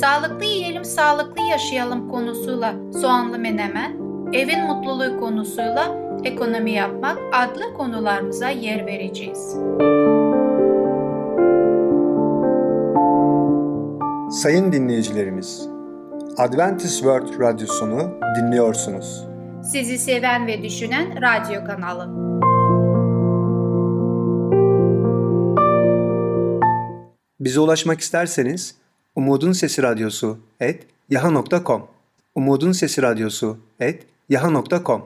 sağlıklı yiyelim sağlıklı yaşayalım konusuyla soğanlı menemen, evin mutluluğu konusuyla ekonomi yapmak adlı konularımıza yer vereceğiz. Sayın dinleyicilerimiz, Adventist World Radyosunu dinliyorsunuz. Sizi seven ve düşünen radyo kanalı. Bize ulaşmak isterseniz Umutun Sesi Radyosu et yaha.com Umutun Sesi Radyosu et yaha.com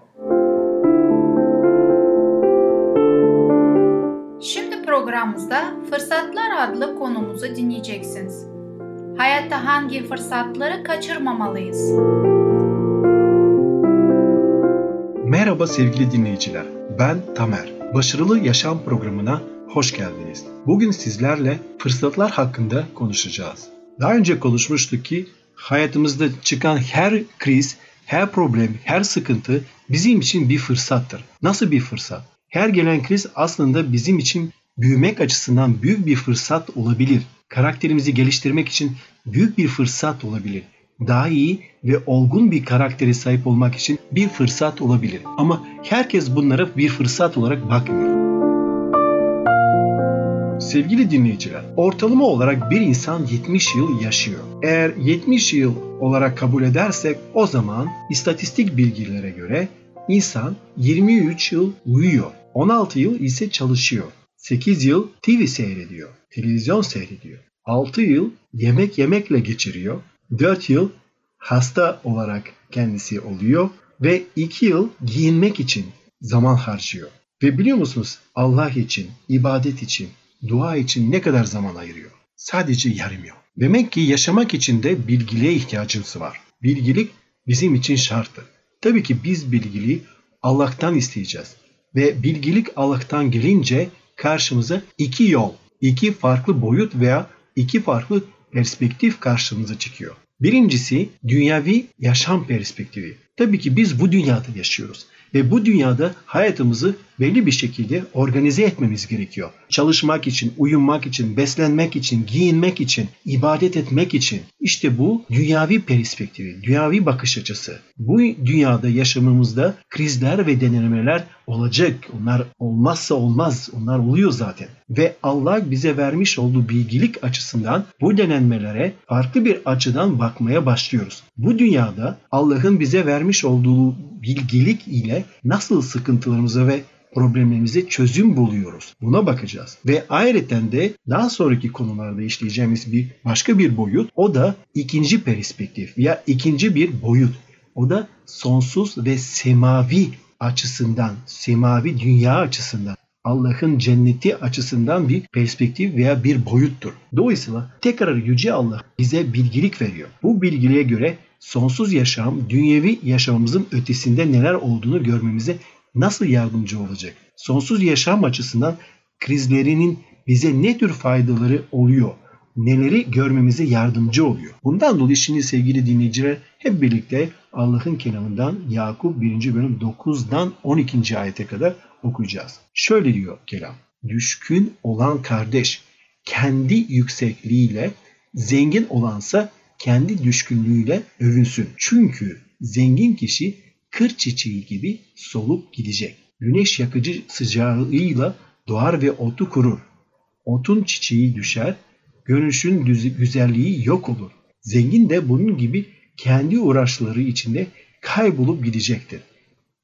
Şimdi programımızda Fırsatlar adlı konumuzu dinleyeceksiniz. Hayatta hangi fırsatları kaçırmamalıyız? Merhaba sevgili dinleyiciler. Ben Tamer. Başarılı Yaşam programına hoş geldiniz. Bugün sizlerle fırsatlar hakkında konuşacağız. Daha önce konuşmuştuk ki hayatımızda çıkan her kriz, her problem, her sıkıntı bizim için bir fırsattır. Nasıl bir fırsat? Her gelen kriz aslında bizim için büyümek açısından büyük bir fırsat olabilir. Karakterimizi geliştirmek için büyük bir fırsat olabilir. Daha iyi ve olgun bir karaktere sahip olmak için bir fırsat olabilir. Ama herkes bunlara bir fırsat olarak bakmıyor. Sevgili dinleyiciler, ortalama olarak bir insan 70 yıl yaşıyor. Eğer 70 yıl olarak kabul edersek o zaman istatistik bilgilere göre insan 23 yıl uyuyor, 16 yıl ise çalışıyor. 8 yıl TV seyrediyor, televizyon seyrediyor. 6 yıl yemek yemekle geçiriyor. 4 yıl hasta olarak kendisi oluyor ve 2 yıl giyinmek için zaman harcıyor. Ve biliyor musunuz Allah için, ibadet için, dua için ne kadar zaman ayırıyor? Sadece yarım yıl. Demek ki yaşamak için de bilgiliğe ihtiyacımız var. Bilgilik bizim için şarttır. Tabii ki biz bilgiliği Allah'tan isteyeceğiz. Ve bilgilik Allah'tan gelince karşımıza iki yol, iki farklı boyut veya iki farklı perspektif karşımıza çıkıyor. Birincisi dünyavi yaşam perspektifi. Tabii ki biz bu dünyada yaşıyoruz ve bu dünyada hayatımızı belli bir şekilde organize etmemiz gerekiyor. Çalışmak için, uyumak için, beslenmek için, giyinmek için, ibadet etmek için. İşte bu dünyavi perspektifi, dünyavi bakış açısı. Bu dünyada yaşamımızda krizler ve denemeler olacak. Onlar olmazsa olmaz. Onlar oluyor zaten. Ve Allah bize vermiş olduğu bilgilik açısından bu denenmelere farklı bir açıdan bakmaya başlıyoruz. Bu dünyada Allah'ın bize vermiş olduğu bilgilik ile nasıl sıkıntılarımıza ve problemlerimize çözüm buluyoruz. Buna bakacağız. Ve ayrıca de daha sonraki konularda işleyeceğimiz bir başka bir boyut o da ikinci perspektif veya ikinci bir boyut. O da sonsuz ve semavi açısından, semavi dünya açısından Allah'ın cenneti açısından bir perspektif veya bir boyuttur. Dolayısıyla tekrar Yüce Allah bize bilgilik veriyor. Bu bilgiliğe göre sonsuz yaşam, dünyevi yaşamımızın ötesinde neler olduğunu görmemize nasıl yardımcı olacak? Sonsuz yaşam açısından krizlerinin bize ne tür faydaları oluyor? Neleri görmemize yardımcı oluyor? Bundan dolayı şimdi sevgili dinleyiciler hep birlikte Allah'ın kelamından Yakup 1. bölüm 9'dan 12. ayete kadar okuyacağız. Şöyle diyor kelam. Düşkün olan kardeş kendi yüksekliğiyle, zengin olansa kendi düşkünlüğüyle övünsün. Çünkü zengin kişi kır çiçeği gibi solup gidecek. Güneş yakıcı sıcağıyla doğar ve otu kurur. Otun çiçeği düşer, görünüşün güzelliği yok olur. Zengin de bunun gibi kendi uğraşları içinde kaybolup gidecektir.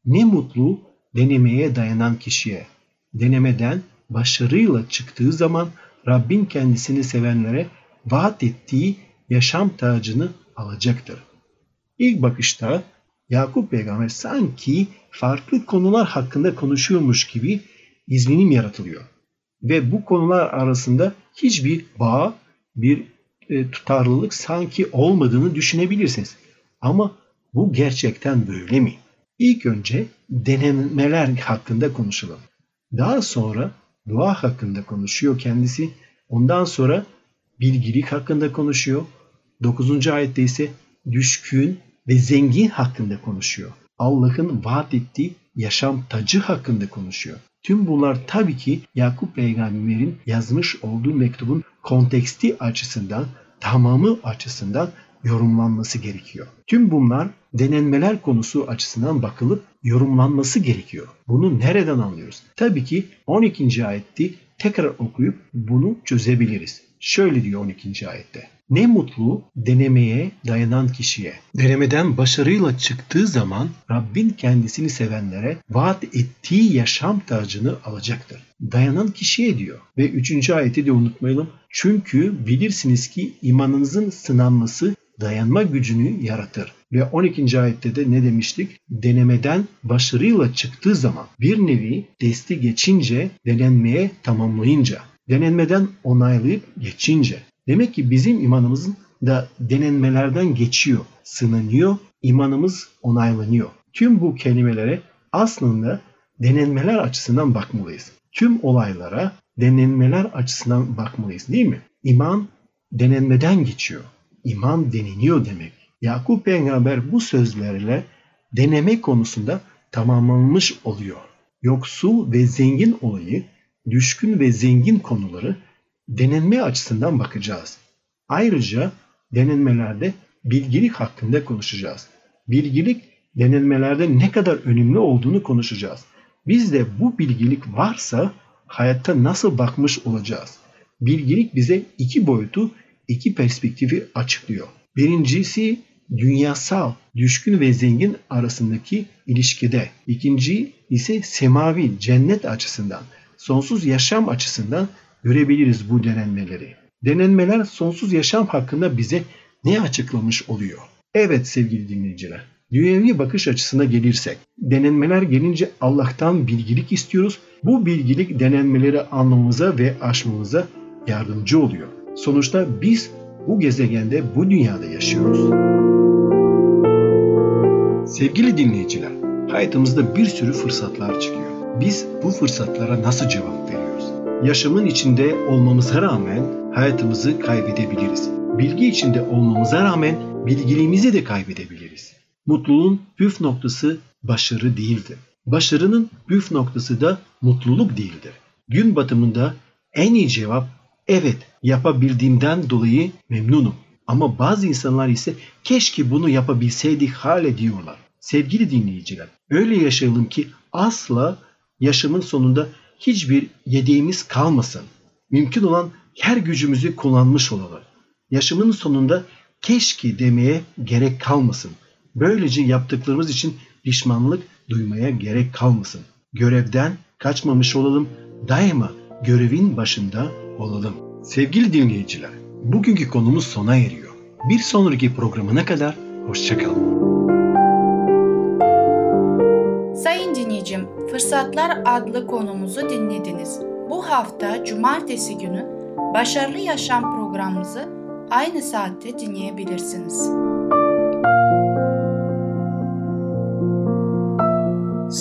Ne mutlu denemeye dayanan kişiye. Denemeden başarıyla çıktığı zaman Rabbin kendisini sevenlere vaat ettiği yaşam tacını alacaktır. İlk bakışta Yakup peygamber sanki farklı konular hakkında konuşuyormuş gibi izlenim yaratılıyor. Ve bu konular arasında hiçbir bağ, bir e, tutarlılık sanki olmadığını düşünebilirsiniz. Ama bu gerçekten böyle mi? İlk önce denemeler hakkında konuşalım. Daha sonra dua hakkında konuşuyor kendisi. Ondan sonra bilgilik hakkında konuşuyor. 9. ayette ise düşkün ve zengin hakkında konuşuyor. Allah'ın vaat ettiği yaşam tacı hakkında konuşuyor. Tüm bunlar tabii ki Yakup peygamberin yazmış olduğu mektubun konteksti açısından, tamamı açısından yorumlanması gerekiyor. Tüm bunlar denenmeler konusu açısından bakılıp yorumlanması gerekiyor. Bunu nereden anlıyoruz? Tabii ki 12. ayette tekrar okuyup bunu çözebiliriz. Şöyle diyor 12. ayette. Ne mutlu denemeye dayanan kişiye. Denemeden başarıyla çıktığı zaman Rabbin kendisini sevenlere vaat ettiği yaşam tacını alacaktır. Dayanan kişiye diyor. Ve 3. ayeti de unutmayalım. Çünkü bilirsiniz ki imanınızın sınanması dayanma gücünü yaratır. Ve 12. ayette de ne demiştik? Denemeden başarıyla çıktığı zaman bir nevi testi geçince, denenmeye tamamlayınca, denenmeden onaylayıp geçince. Demek ki bizim imanımızın da denenmelerden geçiyor, sınanıyor, imanımız onaylanıyor. Tüm bu kelimelere aslında denenmeler açısından bakmalıyız. Tüm olaylara denenmeler açısından bakmalıyız değil mi? İman denenmeden geçiyor. İman deneniyor demek. Yakup peygamber bu sözlerle deneme konusunda tamamlanmış oluyor. Yoksul ve zengin olayı, düşkün ve zengin konuları denenme açısından bakacağız. Ayrıca denenmelerde bilgilik hakkında konuşacağız. Bilgilik denenmelerde ne kadar önemli olduğunu konuşacağız. Bizde bu bilgilik varsa hayatta nasıl bakmış olacağız? Bilgilik bize iki boyutu, iki perspektifi açıklıyor. Birincisi dünyasal, düşkün ve zengin arasındaki ilişkide. İkinci ise semavi, cennet açısından, sonsuz yaşam açısından görebiliriz bu denenmeleri. Denenmeler sonsuz yaşam hakkında bize ne açıklamış oluyor? Evet sevgili dinleyiciler, dünyevi bakış açısına gelirsek, denenmeler gelince Allah'tan bilgilik istiyoruz. Bu bilgilik denenmeleri anlamamıza ve aşmamıza yardımcı oluyor. Sonuçta biz bu gezegende, bu dünyada yaşıyoruz. Sevgili dinleyiciler, hayatımızda bir sürü fırsatlar çıkıyor. Biz bu fırsatlara nasıl cevap veriyoruz? Yaşamın içinde olmamıza rağmen hayatımızı kaybedebiliriz. Bilgi içinde olmamıza rağmen bilgiliğimizi de kaybedebiliriz. Mutluluğun püf noktası başarı değildir. Başarının püf noktası da mutluluk değildir. Gün batımında en iyi cevap evet yapabildiğimden dolayı memnunum. Ama bazı insanlar ise keşke bunu yapabilseydik hale diyorlar. Sevgili dinleyiciler, öyle yaşayalım ki asla yaşamın sonunda hiçbir yedeğimiz kalmasın. Mümkün olan her gücümüzü kullanmış olalım. Yaşamın sonunda keşke demeye gerek kalmasın. Böylece yaptıklarımız için pişmanlık duymaya gerek kalmasın. Görevden kaçmamış olalım. Daima görevin başında olalım. Sevgili dinleyiciler, bugünkü konumuz sona eriyor. Bir sonraki programına kadar hoşçakalın. Fırsatlar adlı konumuzu dinlediniz. Bu hafta cumartesi günü Başarılı Yaşam programımızı aynı saatte dinleyebilirsiniz.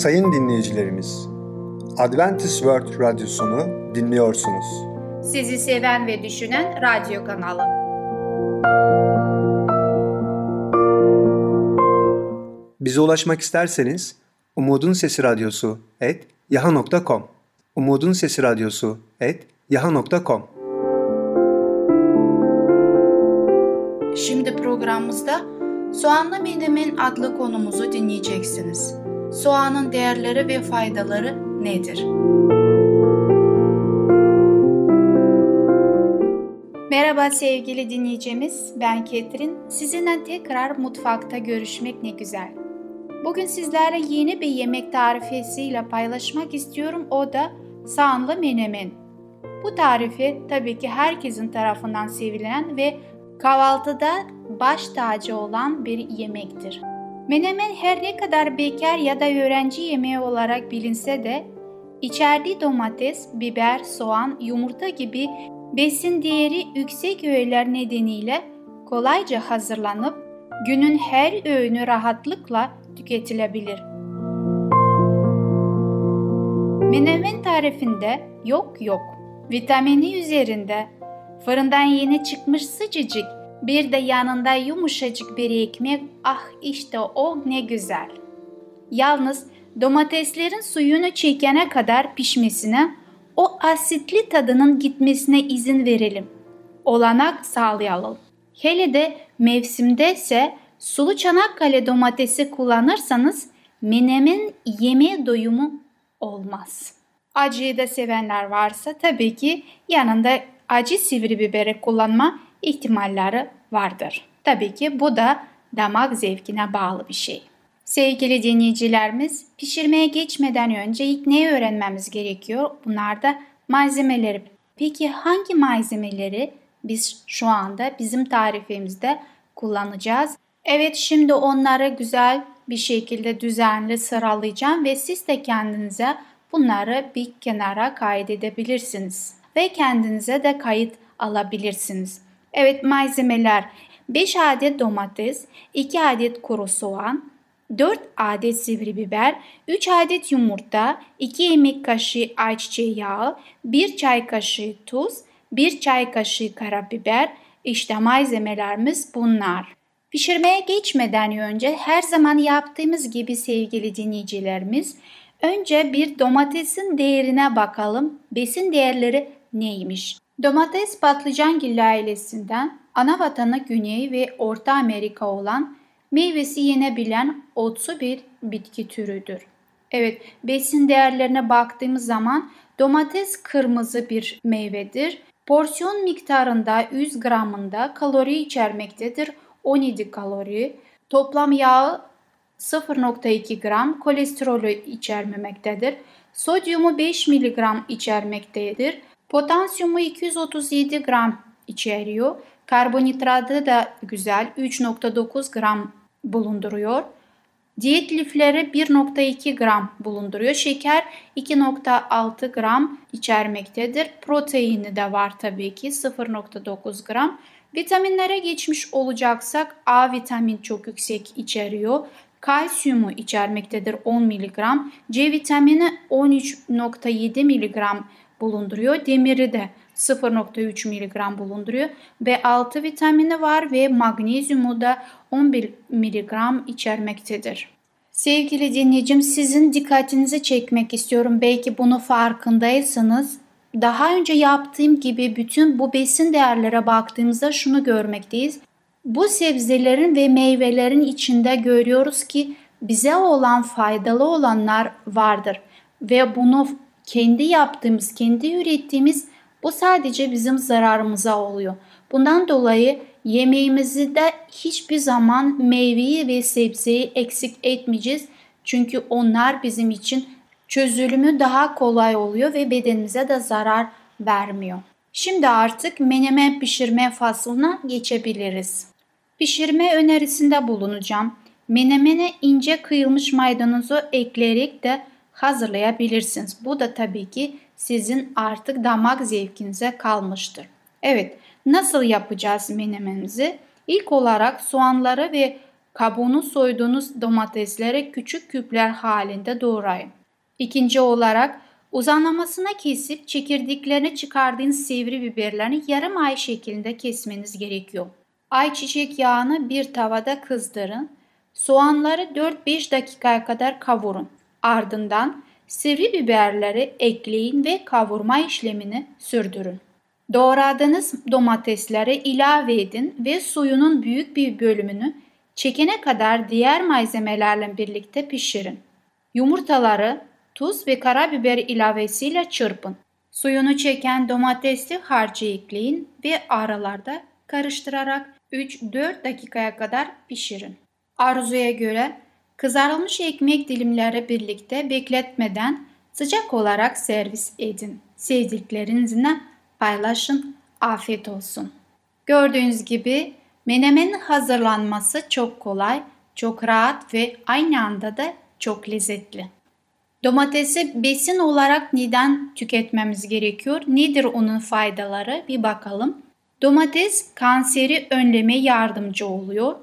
Sayın dinleyicilerimiz, Adventist World Radyosunu dinliyorsunuz. Sizi seven ve düşünen radyo kanalı. Bize ulaşmak isterseniz Umutun Sesi Radyosu et yaha.com Umutun Sesi Radyosu et yaha.com Şimdi programımızda Soğanlı Menemen adlı konumuzu dinleyeceksiniz. Soğanın değerleri ve faydaları nedir? Merhaba sevgili dinleyicimiz, ben Ketrin. Sizinle tekrar mutfakta görüşmek ne güzel. Bugün sizlere yeni bir yemek tarifesiyle paylaşmak istiyorum. O da soğanlı menemen. Bu tarifi tabii ki herkesin tarafından sevilen ve kahvaltıda baş tacı olan bir yemektir. Menemen her ne kadar bekar ya da öğrenci yemeği olarak bilinse de içerdiği domates, biber, soğan, yumurta gibi Besin değeri yüksek öğeler nedeniyle kolayca hazırlanıp günün her öğünü rahatlıkla tüketilebilir. Menemen tarifinde yok yok, vitamini üzerinde, fırından yeni çıkmış sıcacık, bir de yanında yumuşacık bir ekmek, ah işte o ne güzel. Yalnız domateslerin suyunu çekene kadar pişmesine, o asitli tadının gitmesine izin verelim. Olanak sağlayalım. Hele de mevsimde ise sulu Çanakkale domatesi kullanırsanız menemen yeme doyumu olmaz. Acıyı da sevenler varsa tabii ki yanında acı sivri biberi kullanma ihtimalleri vardır. Tabii ki bu da damak zevkine bağlı bir şey. Sevgili dinleyicilerimiz, pişirmeye geçmeden önce ilk neyi öğrenmemiz gerekiyor? Bunlar da malzemeleri. Peki hangi malzemeleri biz şu anda bizim tarifimizde kullanacağız? Evet şimdi onları güzel bir şekilde düzenli sıralayacağım ve siz de kendinize bunları bir kenara kaydedebilirsiniz ve kendinize de kayıt alabilirsiniz. Evet malzemeler 5 adet domates, 2 adet kuru soğan, 4 adet sivri biber, 3 adet yumurta, 2 yemek kaşığı ayçiçeği yağı, 1 çay kaşığı tuz, 1 çay kaşığı karabiber. İşte malzemelerimiz bunlar. Pişirmeye geçmeden önce her zaman yaptığımız gibi sevgili dinleyicilerimiz önce bir domatesin değerine bakalım. Besin değerleri neymiş? Domates patlıcangilli ailesinden ana vatanı Güney ve Orta Amerika olan meyvesi yenebilen otsu bir bitki türüdür. Evet, besin değerlerine baktığımız zaman domates kırmızı bir meyvedir. Porsiyon miktarında 100 gramında kalori içermektedir. 17 kalori. Toplam yağı 0.2 gram kolesterolü içermemektedir. Sodyumu 5 mg içermektedir. Potasyumu 237 gram içeriyor. Karbonhidratı da güzel 3.9 gram bulunduruyor. Diyet lifleri 1.2 gram bulunduruyor. Şeker 2.6 gram içermektedir. Proteini de var tabii ki 0.9 gram. Vitaminlere geçmiş olacaksak A vitamin çok yüksek içeriyor. Kalsiyumu içermektedir 10 mg. C vitamini 13.7 mg bulunduruyor. Demiri de 0.3 mg bulunduruyor. B6 vitamini var ve magnezyumu da 11 mg içermektedir. Sevgili dinleyicim sizin dikkatinizi çekmek istiyorum. Belki bunu farkındaysanız daha önce yaptığım gibi bütün bu besin değerlere baktığımızda şunu görmekteyiz. Bu sebzelerin ve meyvelerin içinde görüyoruz ki bize olan faydalı olanlar vardır ve bunu kendi yaptığımız, kendi ürettiğimiz bu sadece bizim zararımıza oluyor. Bundan dolayı yemeğimizi de hiçbir zaman meyveyi ve sebzeyi eksik etmeyeceğiz. Çünkü onlar bizim için çözülümü daha kolay oluyor ve bedenimize de zarar vermiyor. Şimdi artık menemen pişirme faslına geçebiliriz. Pişirme önerisinde bulunacağım. Menemene ince kıyılmış maydanozu ekleyerek de hazırlayabilirsiniz. Bu da tabii ki sizin artık damak zevkinize kalmıştır. Evet, nasıl yapacağız menemenimizi? İlk olarak soğanları ve kabuğunu soyduğunuz domatesleri küçük küpler halinde doğrayın. İkinci olarak uzanlamasına kesip çekirdeklerini çıkardığınız sivri biberlerini yarım ay şeklinde kesmeniz gerekiyor. Ayçiçek yağını bir tavada kızdırın. Soğanları 4-5 dakikaya kadar kavurun. Ardından sivri biberleri ekleyin ve kavurma işlemini sürdürün. Doğradığınız domatesleri ilave edin ve suyunun büyük bir bölümünü çekene kadar diğer malzemelerle birlikte pişirin. Yumurtaları tuz ve karabiber ilavesiyle çırpın. Suyunu çeken domatesli harcı ekleyin ve aralarda karıştırarak 3-4 dakikaya kadar pişirin. Arzuya göre kızarılmış ekmek dilimleri birlikte bekletmeden sıcak olarak servis edin. Sevdiklerinizle paylaşın. Afiyet olsun. Gördüğünüz gibi menemenin hazırlanması çok kolay, çok rahat ve aynı anda da çok lezzetli. Domatesi besin olarak neden tüketmemiz gerekiyor? Nedir onun faydaları? Bir bakalım. Domates kanseri önleme yardımcı oluyor.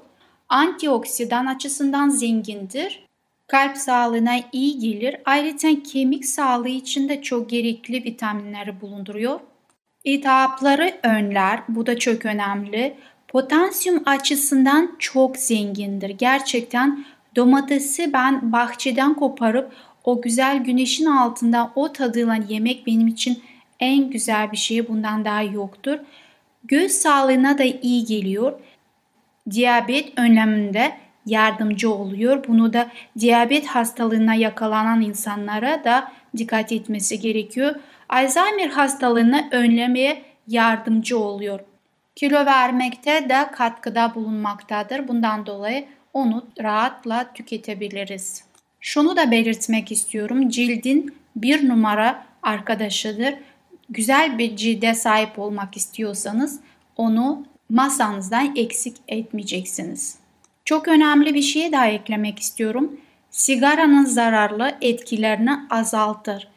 Antioksidan açısından zengindir. Kalp sağlığına iyi gelir. Ayrıca kemik sağlığı için de çok gerekli vitaminleri bulunduruyor. İltihapları önler. Bu da çok önemli. Potasyum açısından çok zengindir. Gerçekten domatesi ben bahçeden koparıp o güzel güneşin altında o tadıyla yemek benim için en güzel bir şey. Bundan daha yoktur. Göz sağlığına da iyi geliyor. Diyabet önleminde yardımcı oluyor. Bunu da diyabet hastalığına yakalanan insanlara da dikkat etmesi gerekiyor. Alzheimer hastalığını önlemeye yardımcı oluyor. Kilo vermekte de katkıda bulunmaktadır. Bundan dolayı onu rahatla tüketebiliriz. Şunu da belirtmek istiyorum. Cildin bir numara arkadaşıdır. Güzel bir cilde sahip olmak istiyorsanız onu masanızdan eksik etmeyeceksiniz. Çok önemli bir şey daha eklemek istiyorum. Sigaranın zararlı etkilerini azaltır.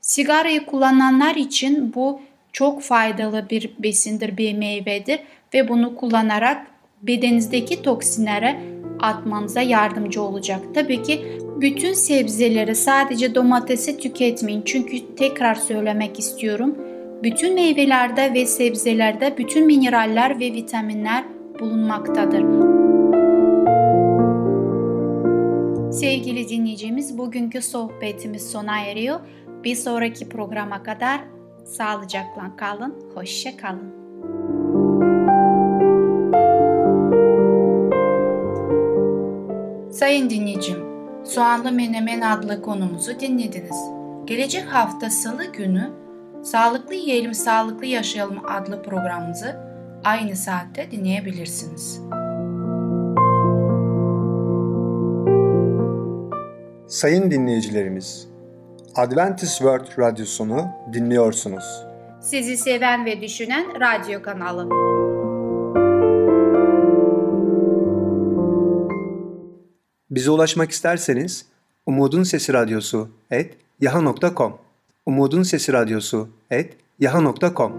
Sigarayı kullananlar için bu çok faydalı bir besindir, bir meyvedir ve bunu kullanarak bedeninizdeki toksinlere atmanıza yardımcı olacak. Tabii ki bütün sebzeleri sadece domatesi tüketmeyin. Çünkü tekrar söylemek istiyorum. Bütün meyvelerde ve sebzelerde bütün mineraller ve vitaminler bulunmaktadır. Sevgili dinleyicimiz bugünkü sohbetimiz sona eriyor. Bir sonraki programa kadar sağlıcakla kalın, hoşça kalın. Sayın dinleyicim, Soğanlı Menemen adlı konumuzu dinlediniz. Gelecek hafta salı günü Sağlıklı Yiyelim Sağlıklı Yaşayalım adlı programımızı aynı saatte dinleyebilirsiniz. Sayın dinleyicilerimiz, Adventist World Radyosunu dinliyorsunuz. Sizi seven ve düşünen radyo kanalı. Bize ulaşmak isterseniz Umutun Sesi Radyosu et yaha.com Umutun Sesi Radyosu et yaha.com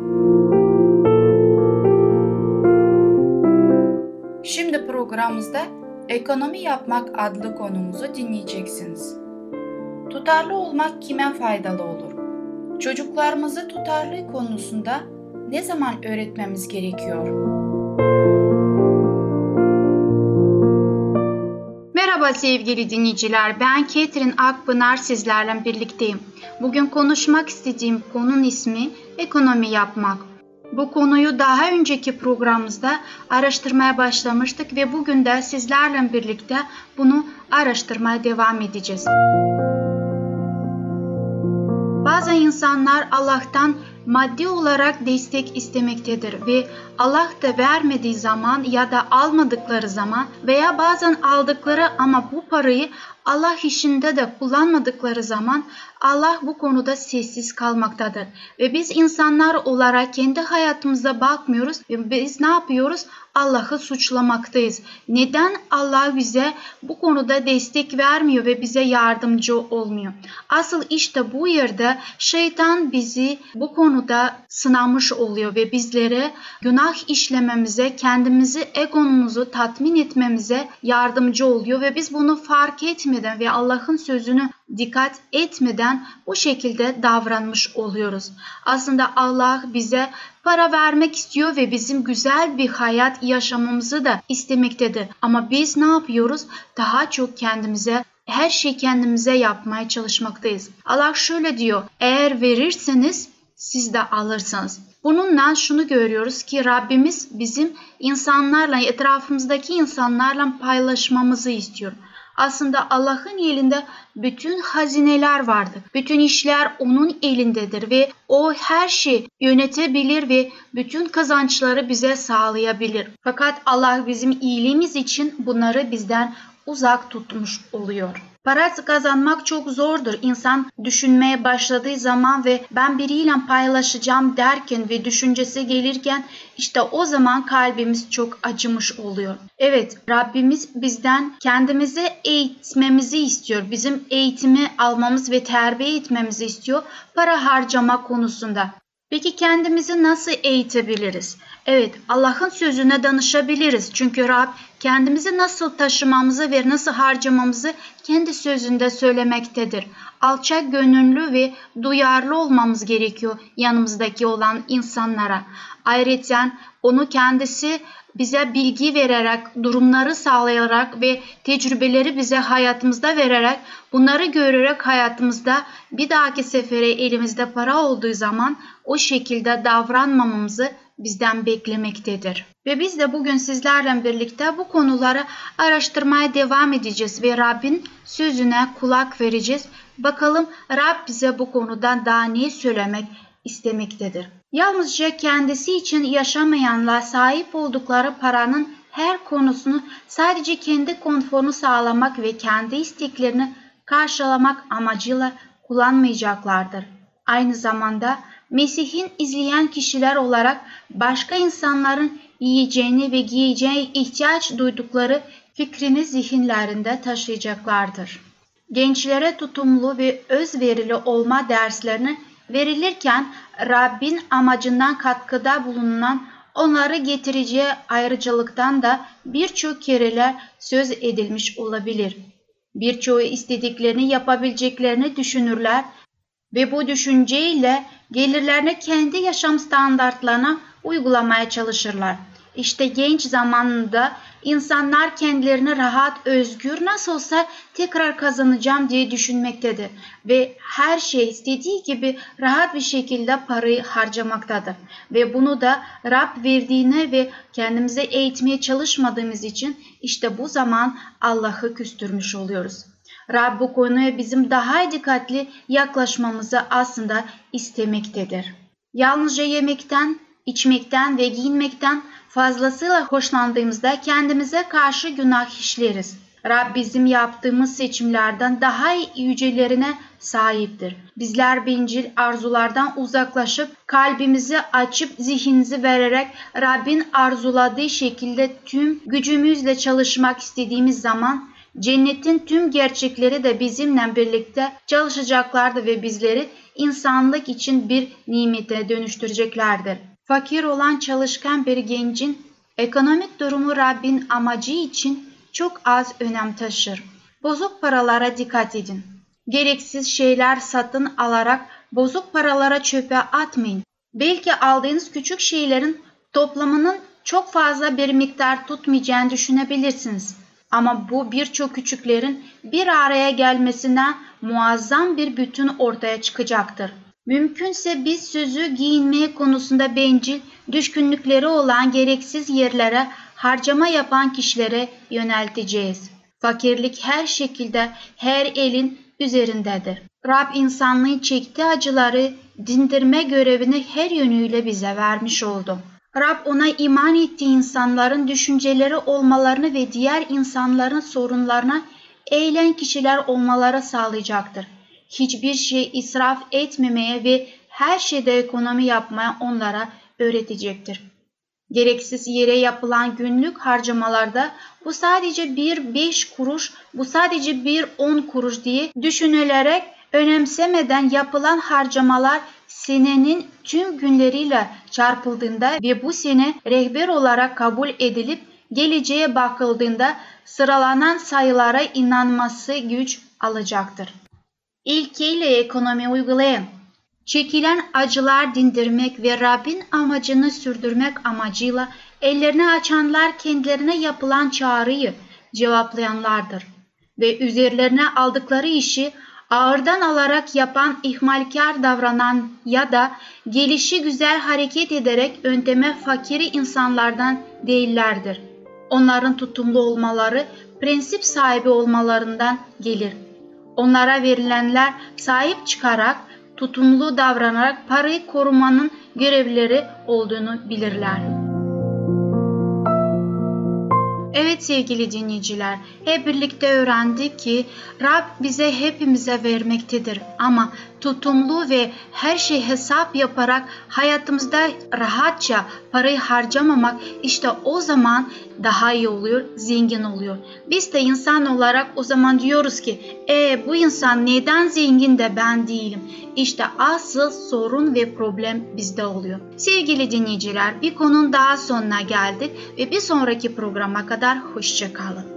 Şimdi programımızda Ekonomi Yapmak adlı konumuzu dinleyeceksiniz. Tutarlı olmak kime faydalı olur? Çocuklarımızı tutarlı konusunda ne zaman öğretmemiz gerekiyor? Merhaba sevgili dinleyiciler, ben Ketrin Akpınar sizlerle birlikteyim. Bugün konuşmak istediğim konunun ismi ekonomi yapmak. Bu konuyu daha önceki programımızda araştırmaya başlamıştık ve bugün de sizlerle birlikte bunu araştırmaya devam edeceğiz. Bazı insanlar Allah'tan maddi olarak destek istemektedir ve Allah da vermediği zaman ya da almadıkları zaman veya bazen aldıkları ama bu parayı Allah işinde de kullanmadıkları zaman Allah bu konuda sessiz kalmaktadır. Ve biz insanlar olarak kendi hayatımıza bakmıyoruz ve biz ne yapıyoruz? Allah'ı suçlamaktayız. Neden Allah bize bu konuda destek vermiyor ve bize yardımcı olmuyor? Asıl işte bu yerde şeytan bizi bu konuda sınamış oluyor ve bizlere günah işlememize, kendimizi, egonumuzu tatmin etmemize yardımcı oluyor ve biz bunu fark etmeden ve Allah'ın sözünü dikkat etmeden bu şekilde davranmış oluyoruz. Aslında Allah bize para vermek istiyor ve bizim güzel bir hayat yaşamamızı da istemektedir. Ama biz ne yapıyoruz? Daha çok kendimize her şey kendimize yapmaya çalışmaktayız. Allah şöyle diyor. Eğer verirseniz siz de alırsınız. Bununla şunu görüyoruz ki Rabbimiz bizim insanlarla, etrafımızdaki insanlarla paylaşmamızı istiyor. Aslında Allah'ın elinde bütün hazineler vardır. Bütün işler onun elindedir ve o her şeyi yönetebilir ve bütün kazançları bize sağlayabilir. Fakat Allah bizim iyiliğimiz için bunları bizden uzak tutmuş oluyor. Para kazanmak çok zordur. İnsan düşünmeye başladığı zaman ve ben biriyle paylaşacağım derken ve düşüncesi gelirken işte o zaman kalbimiz çok acımış oluyor. Evet Rabbimiz bizden kendimizi eğitmemizi istiyor. Bizim eğitimi almamız ve terbiye etmemizi istiyor para harcama konusunda. Peki kendimizi nasıl eğitebiliriz? Evet, Allah'ın sözüne danışabiliriz. Çünkü Rab kendimizi nasıl taşımamızı ve nasıl harcamamızı kendi sözünde söylemektedir. Alçak gönüllü ve duyarlı olmamız gerekiyor yanımızdaki olan insanlara. Ayrıca onu kendisi bize bilgi vererek, durumları sağlayarak ve tecrübeleri bize hayatımızda vererek, bunları görerek hayatımızda bir dahaki sefere elimizde para olduğu zaman o şekilde davranmamamızı bizden beklemektedir. Ve biz de bugün sizlerle birlikte bu konuları araştırmaya devam edeceğiz ve Rabbin sözüne kulak vereceğiz. Bakalım Rab bize bu konudan daha ne söylemek istemektedir. Yalnızca kendisi için yaşamayanlar sahip oldukları paranın her konusunu sadece kendi konforunu sağlamak ve kendi isteklerini karşılamak amacıyla kullanmayacaklardır. Aynı zamanda Mesih'in izleyen kişiler olarak başka insanların yiyeceğini ve giyeceğine ihtiyaç duydukları fikrini zihinlerinde taşıyacaklardır. Gençlere tutumlu ve özverili olma derslerini verilirken Rabbin amacından katkıda bulunan onları getireceği ayrıcalıktan da birçok kereler söz edilmiş olabilir. Birçoğu istediklerini yapabileceklerini düşünürler ve bu düşünceyle gelirlerini kendi yaşam standartlarına uygulamaya çalışırlar. İşte genç zamanında insanlar kendilerini rahat, özgür nasıl olsa tekrar kazanacağım diye düşünmektedir ve her şey istediği gibi rahat bir şekilde parayı harcamaktadır. Ve bunu da Rab verdiğine ve kendimize eğitmeye çalışmadığımız için işte bu zaman Allah'ı küstürmüş oluyoruz. Rab bu konuya bizim daha dikkatli yaklaşmamızı aslında istemektedir. Yalnızca yemekten, içmekten ve giyinmekten fazlasıyla hoşlandığımızda kendimize karşı günah işleriz. Rab bizim yaptığımız seçimlerden daha yücelerine sahiptir. Bizler bencil arzulardan uzaklaşıp kalbimizi açıp zihnimizi vererek Rabbin arzuladığı şekilde tüm gücümüzle çalışmak istediğimiz zaman cennetin tüm gerçekleri de bizimle birlikte çalışacaklardır ve bizleri insanlık için bir nimete dönüştüreceklerdir. Fakir olan çalışkan bir gencin ekonomik durumu Rabbin amacı için çok az önem taşır. Bozuk paralara dikkat edin. Gereksiz şeyler satın alarak bozuk paralara çöpe atmayın. Belki aldığınız küçük şeylerin toplamının çok fazla bir miktar tutmayacağını düşünebilirsiniz. Ama bu birçok küçüklerin bir araya gelmesinden muazzam bir bütün ortaya çıkacaktır. Mümkünse biz sözü giyinmeye konusunda bencil, düşkünlükleri olan gereksiz yerlere harcama yapan kişilere yönelteceğiz. Fakirlik her şekilde her elin üzerindedir. Rab insanlığın çektiği acıları dindirme görevini her yönüyle bize vermiş oldu. Rab ona iman ettiği insanların düşünceleri olmalarını ve diğer insanların sorunlarına eğilen kişiler olmaları sağlayacaktır. Hiçbir şey israf etmemeye ve her şeyde ekonomi yapmaya onlara öğretecektir. Gereksiz yere yapılan günlük harcamalarda bu sadece bir beş kuruş, bu sadece bir on kuruş diye düşünülerek önemsemeden yapılan harcamalar senenin tüm günleriyle çarpıldığında ve bu sene rehber olarak kabul edilip geleceğe bakıldığında sıralanan sayılara inanması güç alacaktır. İlkeyle ekonomi uygulayın. Çekilen acılar dindirmek ve Rabbin amacını sürdürmek amacıyla ellerini açanlar kendilerine yapılan çağrıyı cevaplayanlardır ve üzerlerine aldıkları işi ağırdan alarak yapan ihmalkar davranan ya da gelişi güzel hareket ederek önteme fakiri insanlardan değillerdir. Onların tutumlu olmaları prensip sahibi olmalarından gelir. Onlara verilenler sahip çıkarak, tutumlu davranarak parayı korumanın görevleri olduğunu bilirler. Evet sevgili dinleyiciler, hep birlikte öğrendik ki Rab bize hepimize vermektedir ama tutumlu ve her şey hesap yaparak hayatımızda rahatça parayı harcamamak işte o zaman daha iyi oluyor, zengin oluyor. Biz de insan olarak o zaman diyoruz ki e bu insan neden zengin de ben değilim? İşte asıl sorun ve problem bizde oluyor. Sevgili dinleyiciler bir konunun daha sonuna geldik ve bir sonraki programa kadar hoşçakalın.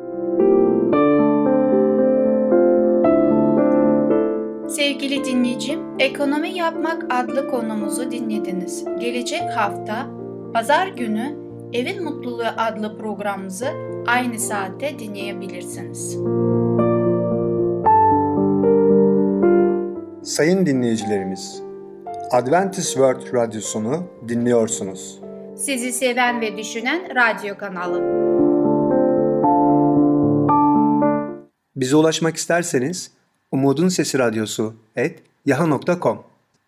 Sevgili dinleyicim, Ekonomi Yapmak adlı konumuzu dinlediniz. Gelecek hafta pazar günü Evin Mutluluğu adlı programımızı aynı saatte dinleyebilirsiniz. Sayın dinleyicilerimiz, Adventist World Radyosunu dinliyorsunuz. Sizi seven ve düşünen radyo kanalı. Bize ulaşmak isterseniz Umutun Sesi Radyosu et yaha.com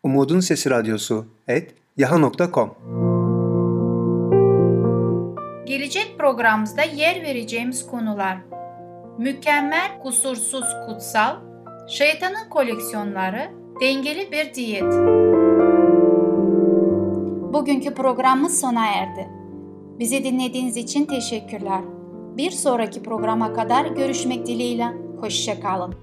Umutun Sesi Radyosu et yaha.com Gelecek programımızda yer vereceğimiz konular Mükemmel, kusursuz, kutsal, şeytanın koleksiyonları, dengeli bir diyet. Bugünkü programımız sona erdi. Bizi dinlediğiniz için teşekkürler. Bir sonraki programa kadar görüşmek dileğiyle. Hoşçakalın.